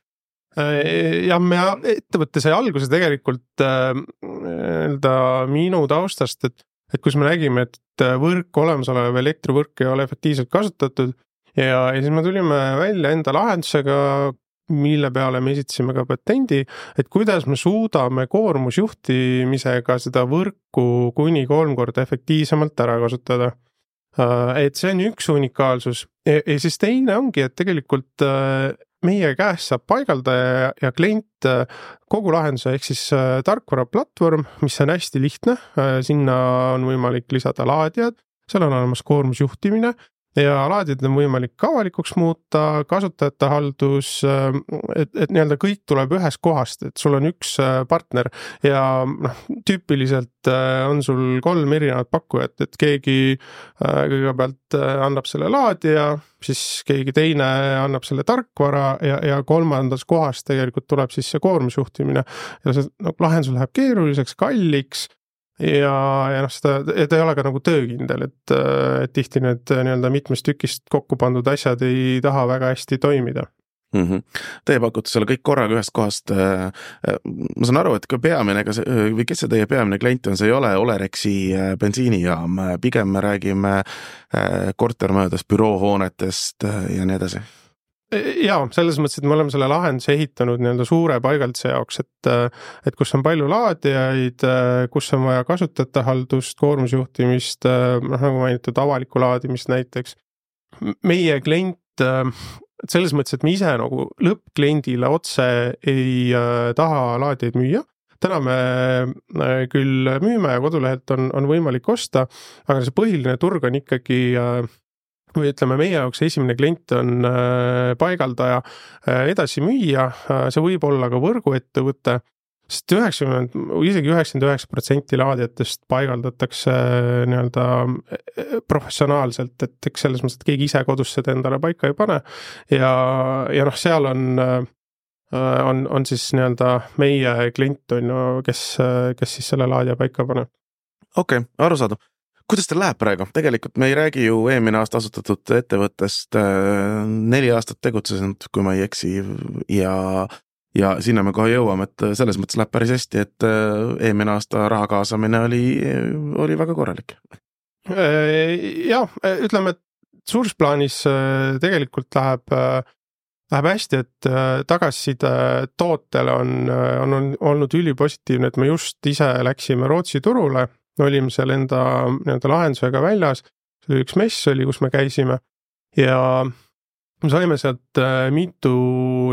Speaker 1: Jah, me ettevõte sai alguse tegelikult nii-öelda minu taustast, et, et kus me nägime, et võrk, olemasolev elektrivõrk ei ole efektiivselt kasutatud ja, ja siis me tulime välja enda lahendusega, mille peale me esitasime ka patendi, et kuidas me suudame koormusjuhtimisega seda võrku kuni kolm korda efektiivsemalt ära kasutada. et see on üks unikaalsus ja, ja siis teine ongi, et tegelikult meie käest saab paigaldaja ja, klient kogu lahenduse ehk siis tarkvaraplatvorm, mis on hästi lihtne, sinna on võimalik lisada laadijad, seal on olemas koormusjuhtimine ja laadijad on võimalik avalikuks muuta, kasutajate haldus, et, et nii-öelda kõik tuleb ühest kohast, et sul on üks äh, partner ja noh, tüüpiliselt äh, on sul kolm erinevat pakkujat, et keegi äh, kõigepealt annab selle laadija, siis keegi teine annab selle tarkvara ja, ja kolmandas kohas tegelikult tuleb siis see koormusjuhtimine. ja see noh, lahendus läheb keeruliseks, kalliks ja, ja noh, seda, ta ei ole ka nagu töökindel, et, et tihti need nii-öelda mitmest tükist kokku pandud asjad ei taha väga hästi toimida
Speaker 3: mm. -hmm. Teie pakute selle kõik korraga ühest kohast. Äh, äh, ma saan aru, et ka peamine, see või kes see teie peamine klient on, see ei ole Olerexi äh, bensiinijaam, pigem me räägime kortermajadest, büroohoonetest ja nii edasi
Speaker 1: jaa, selles mõttes, et me oleme selle lahenduse ehitanud nii-öelda suure paigalduse jaoks, et et kus on palju laadijaid, kus on vaja kasutajate haldust, koormusjuhtimist, noh nagu mainitud, avalikku laadimist näiteks. meie klient, selles mõttes, et me ise nagu lõppkliendile otse ei taha laadijaid müüa täna me küll müüme ja kodulehelt on, on võimalik osta, aga see põhiline turg on ikkagi või ütleme, meie jaoks esimene klient on äh, paigaldaja, äh, edasimüüja, äh, see võib olla ka võrguettevõte, sest üheksakümmend, isegi üheksakümmend üheksa protsenti laadijatest paigaldatakse nii-öelda professionaalselt, et eks selles mõttes, et keegi ise kodus seda endale paika ei pane. ja, ja noh, seal on, on, on siis nii-öelda meie klient on ju, kes, kes siis selle laadija paika paneb.
Speaker 3: okei okay,, arusaadav kuidas teil läheb praegu, tegelikult me ei räägi ju eelmine aasta asutatud ettevõttest, äh, neli aastat tegutsenud, kui ma ei eksi ja ja sinna me kohe jõuame, et selles mõttes läheb päris hästi, et äh, eelmine aasta raha kaasamine oli, oli väga korralik.
Speaker 1: Äh, jah, ütleme, et suures plaanis tegelikult läheb, läheb hästi, et tagasiside tootele on, on olnud ülipositiivne, et me just ise läksime Rootsi turule olime seal enda nii-öelda lahendusega väljas, see oli üks mess oli, kus me käisime. Ja me saime sealt äh, mitu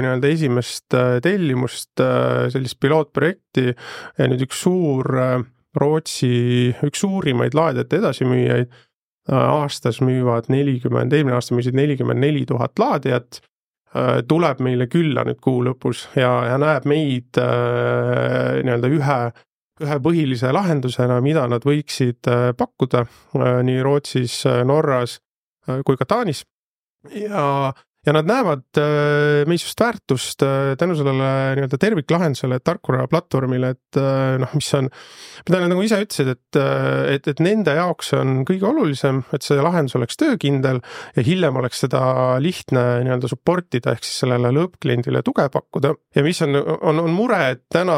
Speaker 1: nii-öelda esimest äh, tellimust, äh, sellist pilootprojekti. Ja nüüd üks suur Rootsi, üks suurimaid laadijate edasimüüjaid aastas müüvad nelikümmend, eelmine aasta müüsid nelikümmend neli tuhat laadijat, tuleb meile külla nüüd kuu lõpus ja, ja näeb meid nii-öelda ühe ühe põhilise lahendusena, mida nad võiksid äh, pakkuda äh, nii Rootsis, äh, Norras kui ka Taanis. ja, ja nad näevad meis just väärtust tänu sellele nii-öelda terviklahendusele, tarkvaraplatvormile, et noh, mis on, mida nad nagu ise ütlesid, et, et, et nende jaoks on kõige olulisem, et see lahendus oleks töökindel ja hiljem oleks seda lihtne nii-öelda support ida, ehk siis sellele lõppkliendile tuge pakkuda. ja mis on, on, on mure, et täna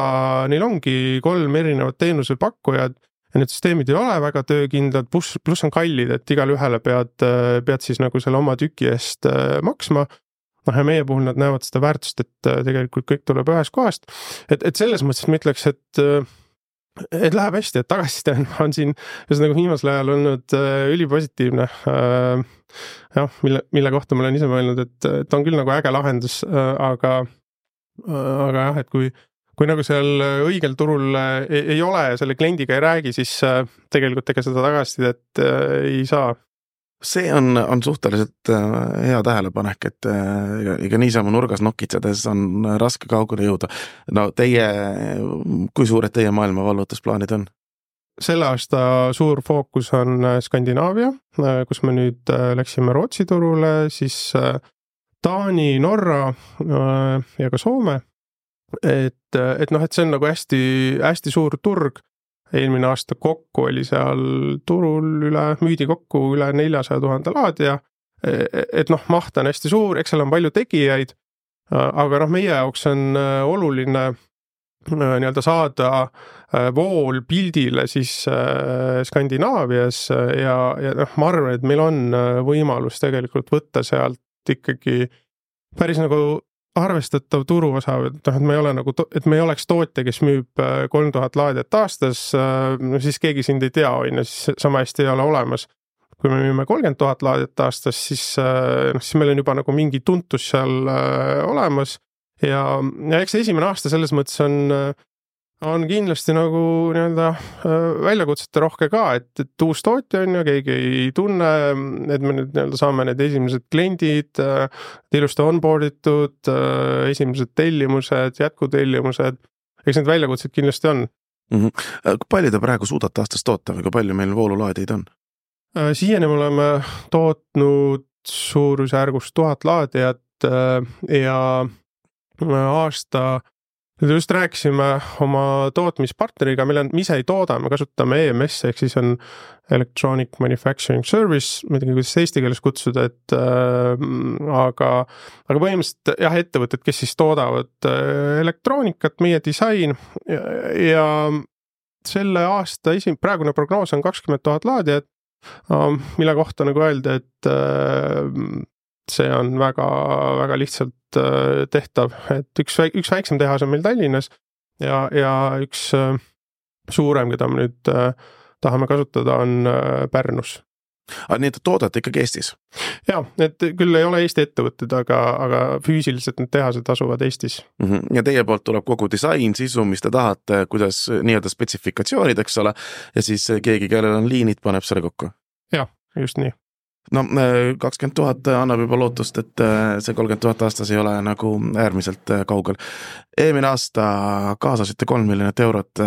Speaker 1: neil ongi kolm erinevat teenusepakkujad ja need süsteemid ei ole väga töökindlad, pluss, pluss on kallid, et igale ühele pead, pead siis nagu selle oma tüki eest äh, maksma noh, ja meie puhul nad näevad seda väärtust, et äh, tegelikult kõik tuleb ühest kohast. et, et selles mõttes ma ütleks, et äh, et läheb hästi, et tagasiside on, on siin ühesõnaga viimasel ajal olnud äh, ülipositiivne äh,. jah, mille, mille kohta ma olen ise mõelnud, et, et on küll nagu äge lahendus äh,, aga, aga jah, et kui kui nagu seal äh, õigel turul äh, ei, ei ole ja selle kliendiga ei räägi, siis äh, tegelikult ega seda tagasisidet ei saa
Speaker 3: see on, on suhteliselt hea tähelepanek, et ega, ega niisama nurgas nokitsedes on raske kaugele jõuda. no teie, kui suured teie maailma vallutusplaanid on?
Speaker 1: selle aasta suur fookus on Skandinaavia, kus me nüüd läksime Rootsi turule, siis Taani, Norra ja ka Soome. Et, et noh, et see on nagu hästi-hästi suur turg. eelmine aasta kokku oli seal turul üle, müüdi kokku üle neljasaja tuhande laadija. E-, et noh, maht on hästi suur, eks seal on palju tegijaid. aga noh, meie jaoks on oluline Äh, nii-öelda saada vool pildile siis Skandinaavias ja, ja noh, ma arvan, et meil on võimalus tegelikult võtta sealt ikkagi päris nagu arvestatav turuosa, et noh, et me ei ole nagu, et me ei oleks tootja, kes müüb kolm tuhat laadijat aastas, no siis keegi sind ei tea, on ju, siis sama hästi ei ole olemas. kui me müüme kolmkümmend tuhat laadijat aastas, siis noh, siis meil on juba nagu mingi tuntus seal olemas ja, ja eks esimene aasta selles mõttes on, on kindlasti nagu nii-öelda äh, väljakutsete rohke ka, et, et uus tootja on ju, keegi ei tunne, et me nüüd nii-öelda saame need esimesed kliendid äh, ilusti onboard itud, äh, esimesed tellimused, jätkutellimused, eks neid väljakutseid kindlasti on
Speaker 3: mm. -hmm. kui palju te praegu suudate aastas toota või kui palju meil voolulaadijaid on?
Speaker 1: siiani me oleme tootnud suurusjärgus tuhat laadijat ja aasta just rääkisime oma tootmispartneriga, mille me ise ei tooda, me kasutame EMS ehk siis on Electronic Manufacturing Service, ma ei teagi, kuidas eesti keeles kutsuda, et äh, aga, aga põhimõtteliselt jah, ettevõtted, kes siis toodavad äh, elektroonikat, meie disain ja, ja selle aasta esim-, praegune prognoos on kakskümmend tuhat laadijat äh,, mille kohta nagu öelda, et äh, see on väga-väga lihtsalt äh, tehtav, et üks, üks väiksem tehas on meil Tallinnas ja, ja üks äh, suurem, keda me nüüd äh, tahame kasutada, on Pärnus
Speaker 3: aga nii, et te toodate ikkagi Eestis?
Speaker 1: ja, et küll ei ole Eesti ettevõtted, aga, aga füüsiliselt need tehased asuvad Eestis
Speaker 3: mm. -hmm. ja teie poolt tuleb kogu disain, sisu, mis te tahate, kuidas nii-öelda spetsifikatsioonid, eks ole, ja siis keegi, kellel on liinid, paneb selle kokku?
Speaker 1: jah, just nii
Speaker 3: no äh, kakskümmend tuhat annab juba lootust, et äh, see kolmkümmend tuhat aastas ei ole nagu äärmiselt äh, kaugel. eelmine aasta kaasasite kolm miljonit eurot,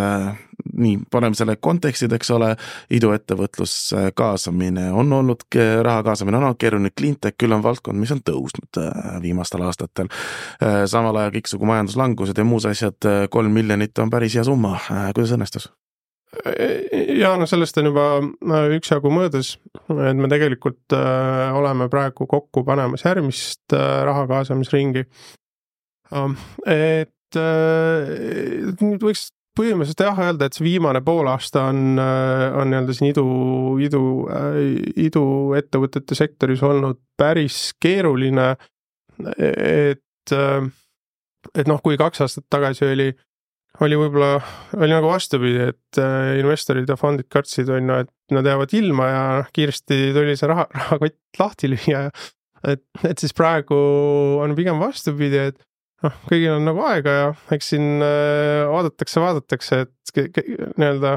Speaker 3: nii, paneme selle kontekstid, eks ole, iduettevõtlus kaasamine on olnud, raha kaasamine on olnud keeruline, cleantech küll on valdkond, mis on tõusnud viimastel aastatel. samal ajal kõiksugu majanduslangused ja muud asjad, kolm miljonit on päris hea summa, kuidas õnnestus?
Speaker 1: Ja no sellest on juba üksjagu möödas, et me tegelikult äh, oleme praegu kokku panemas järgmist äh, raha kaasamisringi. Ähm, et äh, nüüd võiks põhimõtteliselt jah öelda, et see viimane poolaasta on, on nii-öelda siin idu, idu, iduettevõtete sektoris olnud päris keeruline. et, et noh, kui kaks aastat tagasi oli oli võib-olla, oli nagu vastupidi, et äh, investorid ja fondid kartsid, on ju, et nad jäävad ilma ja noh, kiiresti tuli see raha, rahakott lahti lüüa. Et, et siis praegu on pigem vastupidi, et noh, kõigil on nagu aega ja eks siin äh, vaadatakse, vaadatakse, et nii-öelda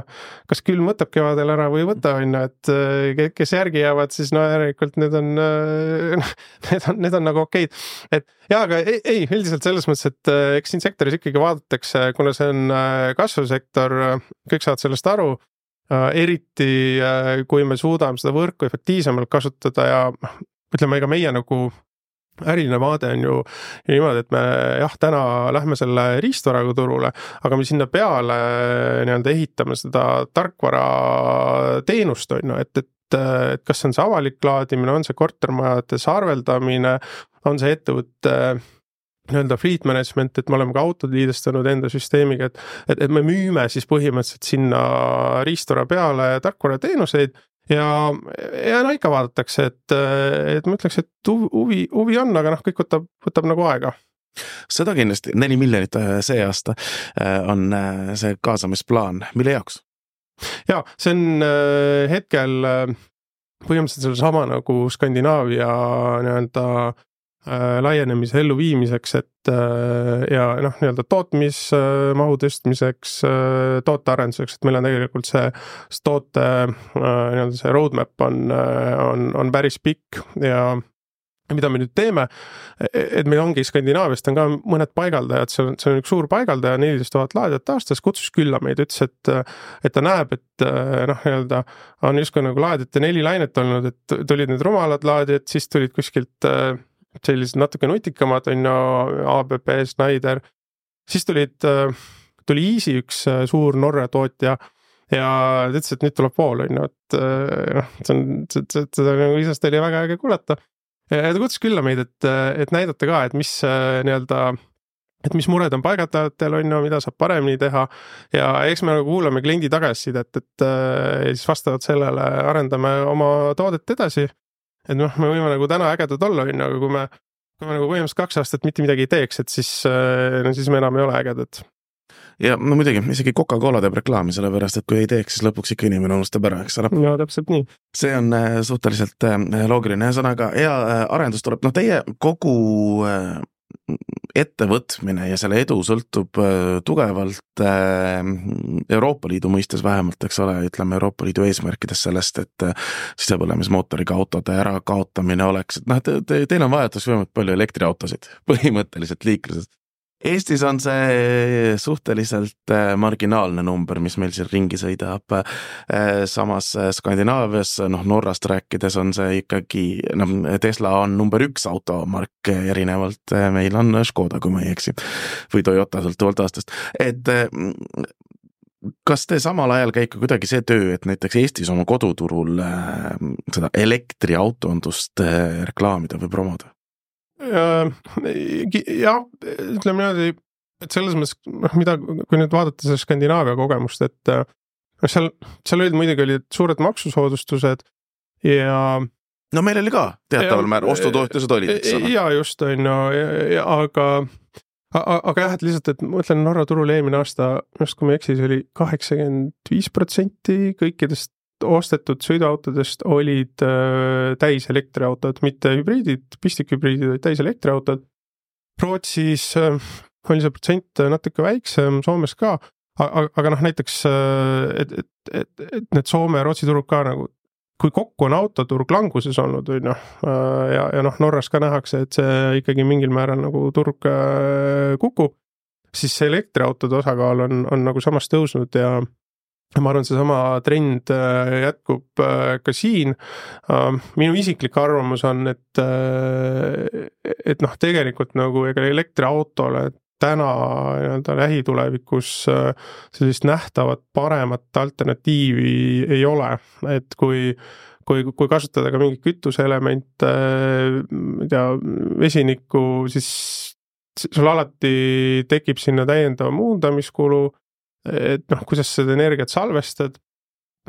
Speaker 1: kas külm võtab kevadel ära või ei võta, on ju, et äh, kes järgi jäävad, siis no järelikult need on äh,, need on, need on nagu okeid. et jaa, aga ei, ei, üldiselt selles mõttes, et eks siin sektoris ikkagi vaadatakse, kuna see on kasvusektor, kõik saavad sellest aru eriti kui me suudame seda võrku efektiivsemalt kasutada ja noh, ütleme, ega meie nagu äriline vaade on ju niimoodi, et me jah, täna lähme selle riistvaraga turule, aga me sinna peale nii-öelda ehitame seda tarkvarateenust, on ju, et, et et kas see on see avalik laadimine, on see kortermajades arveldamine, on see ettevõtte nii-öelda fleet management, et me oleme ka autod liidestanud enda süsteemiga, et, et, et me müüme siis põhimõtteliselt sinna riistvara peale tarkvarateenuseid ja, ja no ikka vaadatakse, et, et ma ütleks, et huvi, huvi on, aga noh, kõik võtab, võtab nagu aega
Speaker 3: seda kindlasti, neli miljonit äh, see aasta äh, on äh, see kaasamisplaan, mille jaoks?
Speaker 1: ja see on hetkel põhimõtteliselt sellesama nagu Skandinaavia nii-öelda laienemise elluviimiseks, et äh, ja noh, nii-öelda tootmismahu tõstmiseks, äh, tootearenduseks, et meil on tegelikult see, see toote nii-öelda see roadmap on, on, on päris pikk ja mida me nüüd teeme, et meil ongi Skandinaaviast on ka mõned paigaldajad, see on, see on üks suur paigaldaja, neliteist tuhat laadijat aastas, kutsus külla meid, ütles, et et ta näeb, et noh, nii-öelda on justkui nagu laadijate neli lainet olnud, et tulid need rumalad laadijad, siis tulid kuskilt sellised natuke nutikamad, on ju, ABB, Schneider, siis tulid, tuli Easy, üks suur Norra tootja ja ta ütles, et nüüd tuleb pool, on ju, et noh, see on, seda nagu isast oli väga äge kuulata. Ja ta kutsus külla meid, et, et näidata ka, et mis nii-öelda et mis mured on paigatajatel, on ju, mida saab paremini teha. Ja eks me nagu kuulame kliendi tagasisidet, et siis vastavalt sellele arendame oma toodet edasi. Et noh, me võime nagu täna ägedad olla, on ju, aga kui me, kui me nagu põhimõtteliselt kaks aastat mitte midagi ei teeks, et siis, no siis me enam ei ole ägedad
Speaker 3: ja no muidugi, isegi Coca-Cola teeb reklaami, sellepärast et kui ei teeks, siis lõpuks ikka inimene unustab ära, eks ole.
Speaker 1: no täpselt nii.
Speaker 3: see on suhteliselt loogiline, ühesõnaga hea arendus tuleb, noh, teie kogu ettevõtmine ja selle edu sõltub tugevalt Euroopa Liidu mõistes vähemalt, eks ole, ütleme Euroopa Liidu eesmärkides sellest, et sisepõlemismootoriga autode ärakaotamine oleks, et noh, te, te, teil on vajatusvõimelt palju elektriautosid põhimõtteliselt liikluses Eestis on see suhteliselt äh, marginaalne number, mis meil siin ringi sõidab. Äh, samas Skandinaavias, noh Norrast rääkides on see ikkagi, noh Tesla on number üks automark, erinevalt meil on Škoda, kui ma ei eksi. või Toyota, sõltuvalt aastast, et kas te samal ajal ka kuidagi see töö, et näiteks Eestis oma koduturul seda elektriautondust reklaamida või promoda?
Speaker 1: Jah, ütleme niimoodi, et selles mõttes noh, mida, kui nüüd vaadata seda Skandinaavia kogemust, et noh, seal, seal olid muidugi olid suured maksusoodustused ja
Speaker 3: no meil oli ka teataval määral, ostutoetused olid, eks ole.
Speaker 1: ja just, on ju, aga aga jah, et lihtsalt, et ma mõtlen Norra turul eelmine aasta, arust kui ma ei eksi, see oli kaheksakümmend viis protsenti kõikidest ostetud sõiduautodest olid äh, täiselektriautod, mitte hübriidid, pistikhübriidid, vaid täiselektriautod. Rootsis äh, oli see protsent natuke väiksem, Soomes ka, aga, aga noh, näiteks äh, et, et, et, et need Soome ja Rootsi turud ka nagu kui kokku on autoturg languses olnud, on ju, ja, ja noh, Norras ka nähakse, et see ikkagi mingil määral nagu turg kukub, siis see elektriautode osakaal on, on nagu samas tõusnud ja ma arvan, seesama trend äh, jätkub äh, ka siin. Ähm, minu isiklik arvamus on, et, äh, et noh, tegelikult nagu ega elektriautole täna nii-öelda lähitulevikus sellist nähtavat paremat alternatiivi ei ole, et kui kui, kui kasutada ka mingeid kütuseelemente, ma ei tea, vesinikku, siis sul alati tekib sinna täiendav muundamiskulu et noh, kuidas seda energiat salvestad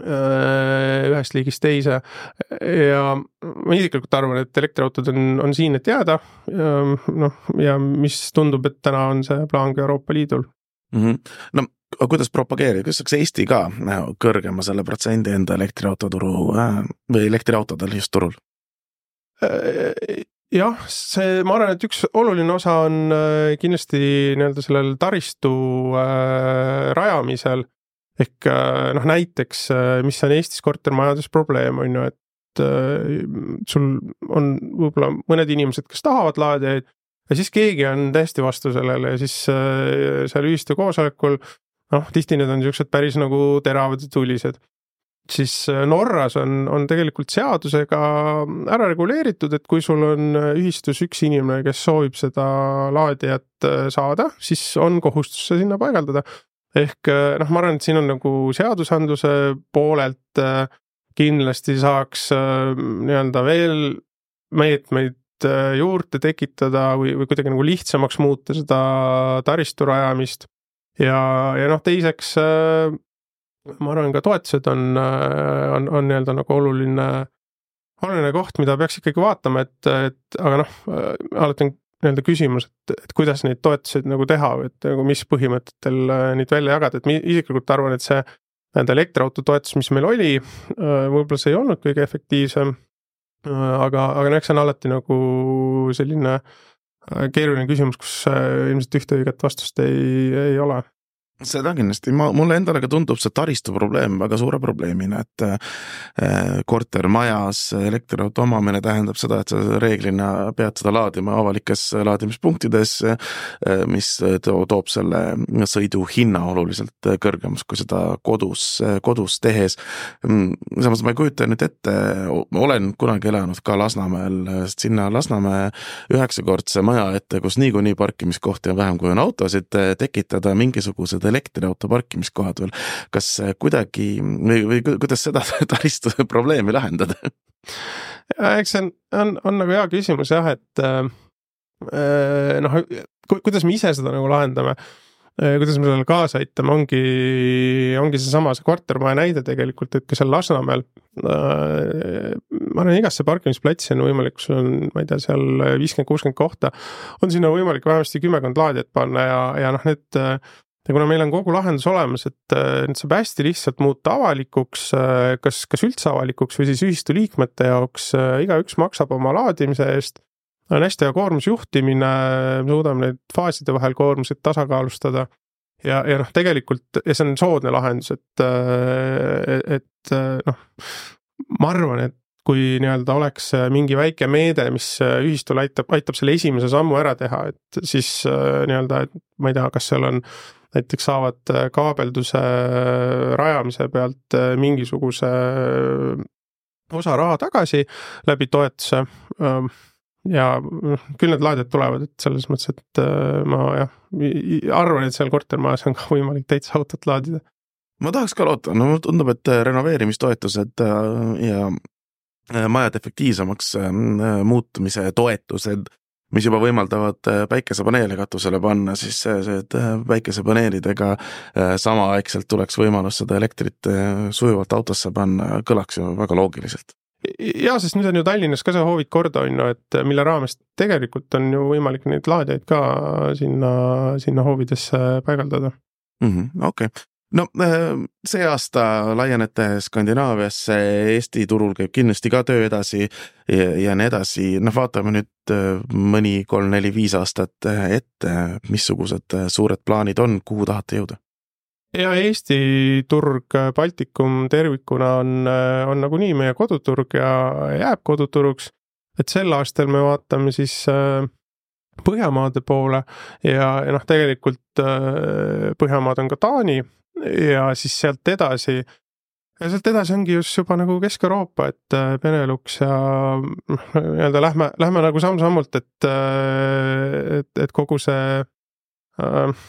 Speaker 1: äh, ühest liigist teise ja ma isiklikult arvan, et elektriautod on, on siin, et jääda. noh, ja mis tundub, et täna on see plaan ka Euroopa Liidul
Speaker 3: mm. -hmm. no aga kuidas propageerida, kuidas saaks Eesti ka kõrgema selle protsendi enda elektriautoturu äh, või elektriautodel just turul?
Speaker 1: Jah, see, ma arvan, et üks oluline osa on äh, kindlasti nii-öelda sellel taristu äh, rajamisel. ehk äh, noh, näiteks, äh, mis on Eestis kortermajades probleem, on ju, et äh, sul on võib-olla mõned inimesed, kes tahavad laadijaid ja siis keegi on täiesti vastu sellele ja siis äh, seal ühistu koosolekul noh, tihti need on niisugused päris nagu teravad ja tulised siis äh, Norras on, on tegelikult seadusega ära reguleeritud, et kui sul on äh, ühistus üks inimene, kes soovib seda laadijat äh, saada, siis on kohustus see sinna paigaldada. ehk noh, ma arvan, et siin on nagu seadusandluse poolelt kindlasti saaks nii-öelda veel meetmeid juurde tekitada või, või kuidagi nagu lihtsamaks muuta seda taristu rajamist. ja, ja noh, teiseks ma arvan, ka toetused on, on, on nii-öelda nagu oluline, oluline koht, mida peaks ikkagi vaatama, et, et aga noh, alati on nii-öelda küsimus, et, et kuidas neid toetuseid nagu teha või et nagu mis põhimõtetel neid välja jagada, et ma isiklikult arvan, et see nii-öelda elektriauto toetus, mis meil oli, võib-olla see ei olnud kõige efektiivsem. aga, aga no eks see on alati nagu selline keeruline küsimus, kus ilmselt ühte õiget vastust ei, ei ole
Speaker 3: seda kindlasti, ma, mulle endale ka tundub see taristu probleem väga suure probleemina, et äh, kortermajas elektriauto omamine tähendab seda, et sa reeglina pead seda laadima avalikes laadimispunktides, äh, mis toob selle sõidu hinna oluliselt kõrgemaks kui seda kodus, kodus tehes. Samas ma ei kujuta nüüd ette, olen kunagi elanud ka Lasnamäel, sinna Lasnamäe üheksakordse maja ette, kus niikuinii parkimiskohti on vähem, kui on autosid, tekitada mingisugused need elektriauto parkimiskohad veel, kas kuidagi või, või kuidas seda taristu probleemi lahendada?
Speaker 1: eks see on, on, on nagu hea küsimus jah, et äh, noh, kuidas me ise seda nagu lahendame äh, kuidas me sellele kaasa aitame, ongi, ongi seesama see kortermaja näide tegelikult, et ka seal Lasnamäel äh,. ma arvan, igasse parkimisplatsi on võimalik, sul on, ma ei tea, seal viiskümmend, kuuskümmend kohta. on sinna võimalik vähemasti kümmekond laadijat panna ja, ja noh, need ja kuna meil on kogu lahendus olemas, et äh, nüüd saab hästi lihtsalt muuta avalikuks, äh, kas, kas üldse avalikuks või siis ühistu liikmete jaoks, äh, igaüks maksab oma laadimise eest. on hästi hea koormusjuhtimine, me suudame neid faaside vahel koormuseid tasakaalustada. ja, ja noh, tegelikult ja see on soodne lahendus, et, et noh, ma arvan, et kui nii-öelda oleks mingi väike meede, mis ühistul aitab, aitab selle esimese sammu ära teha, et siis nii-öelda, et ma ei tea, kas seal on näiteks saavad äh, kaabelduse äh, rajamise pealt äh, mingisuguse osa raha tagasi läbi toetuse. Ähm, ja noh, küll need laadijad tulevad, et selles mõttes, et ma jah, arvan, et seal kortermajas on ka võimalik täitsa autot laadida.
Speaker 3: ma tahaks ka loota, no mulle tundub, et renoveerimistoetused ja majade efektiivsemaks muutumise toetused mis juba võimaldavad äh, päikesepaneele katusele panna, siis see, see, et äh, päikesepaneelidega äh, samaaegselt tuleks võimalus seda elektrit sujuvalt autosse panna, kõlaks ju väga loogiliselt
Speaker 1: ja, sest nüüd on ju Tallinnas ka see Hoovid korda on ju, et mille raames tegelikult on ju võimalik neid laadijaid ka sinna, sinna hoovidesse paigaldada
Speaker 3: mm -hmm,. okei okay no äh, see aasta laienete Skandinaaviasse, Eesti turul käib kindlasti ka töö edasi ja, ja nii edasi, noh, vaatame nüüd äh, mõni kolm-neli-viis aastat äh, ette, missugused suured plaanid on, kuhu tahate jõuda?
Speaker 1: ja Eesti turg, Baltikum tervikuna on, on nagunii meie koduturg ja jääb koduturuks. et sel aastal me vaatame siis Põhjamaade poole ja, ja noh, tegelikult Põhjamaad on ka Taani ja siis sealt edasi, sealt edasi ongi just juba nagu Kesk-Euroopa, et äh, Benelux ja noh, nii-öelda lähme, lähme nagu samm-sammult, et, äh, et, et kogu see äh,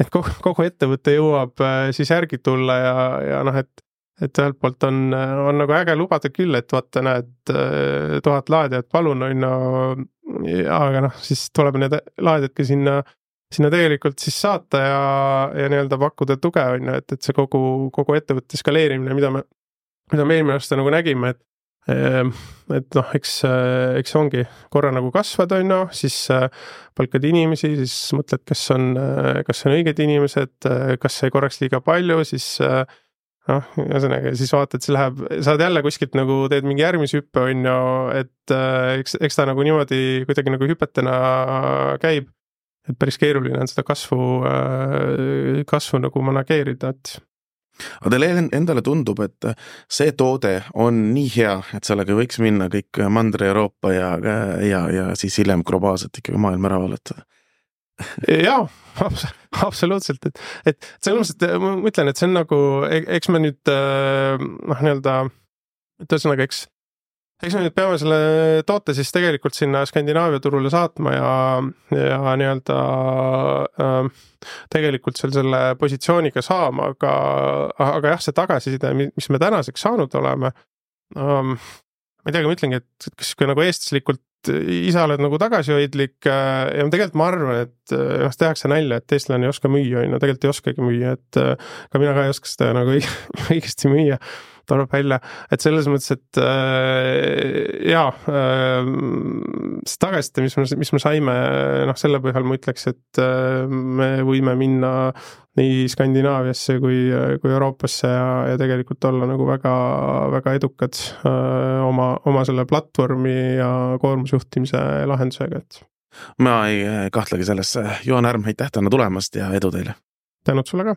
Speaker 1: et kogu, kogu ettevõte jõuab siis järgi tulla ja, ja noh, et et ühelt poolt on, on nagu äge lubada küll, et vaata, näed, tuhat laadijat, palun, on ju, aga noh, siis tuleb need laadijad ka sinna äh, sinna tegelikult siis saata ja, ja nii-öelda pakkuda tuge, on ju, et, et see kogu, kogu ettevõtte skaleerimine, mida me, mida me eelmine aasta nagu nägime, et ehm, et noh, eks, eks ongi korra nagu kasvad, on ju, siis äh, palkad inimesi, siis mõtled, kas on, kas on õiged inimesed, kas sai korraks liiga palju, siis äh, noh, ühesõnaga siis vaatad, see läheb, saad jälle kuskilt nagu teed mingi järgmise hüppe, on ju, et äh, eks, eks ta nagu niimoodi kuidagi nagu hüpetena käib et päris keeruline on seda kasvu, äh, kasvu nagu manageerida, et
Speaker 3: aga teile endale tundub, et see toode on nii hea, et sellega võiks minna kõik Mandri-Euroopa ja, ja, ja siis hiljem globaalselt ikkagi maailma ära vallatada?
Speaker 1: jaa, absoluutselt, et, et selles mõttes, et ma ütlen, et see on nagu, e-, eks me nüüd äh, noh, nii-öelda, et ühesõnaga, eks eks me nüüd peame selle toote siis tegelikult sinna Skandinaavia turule saatma ja, ja nii-öelda äh, tegelikult seal selle positsiooniga saama, aga, aga jah, see tagasiside, mis me tänaseks saanud oleme ähm,. ma ei tea, ma ütlengi, et kas sihuke nagu eestlaslikult ise oled nagu tagasihoidlik äh, ja tegelikult ma arvan, et äh, noh, tehakse nalja, et eestlane ei oska müüa, on ju, tegelikult ei oskagi müüa, et äh, ka mina ka ei oska seda nagu õigesti müüa tuleb välja, et selles mõttes, et äh, jaa äh,, see tagasiside, mis me, mis me saime, noh, selle põhjal ma ütleks, et äh, me võime minna nii Skandinaaviasse kui, kui Euroopasse ja, ja tegelikult olla nagu väga, väga edukad äh, oma, oma selle platvormi ja koormusjuhtimise lahendusega, et.
Speaker 3: Ma ei kahtlegi selles, Juhan Härm, aitäh täna tulemast ja edu teile!
Speaker 1: tänud sulle ka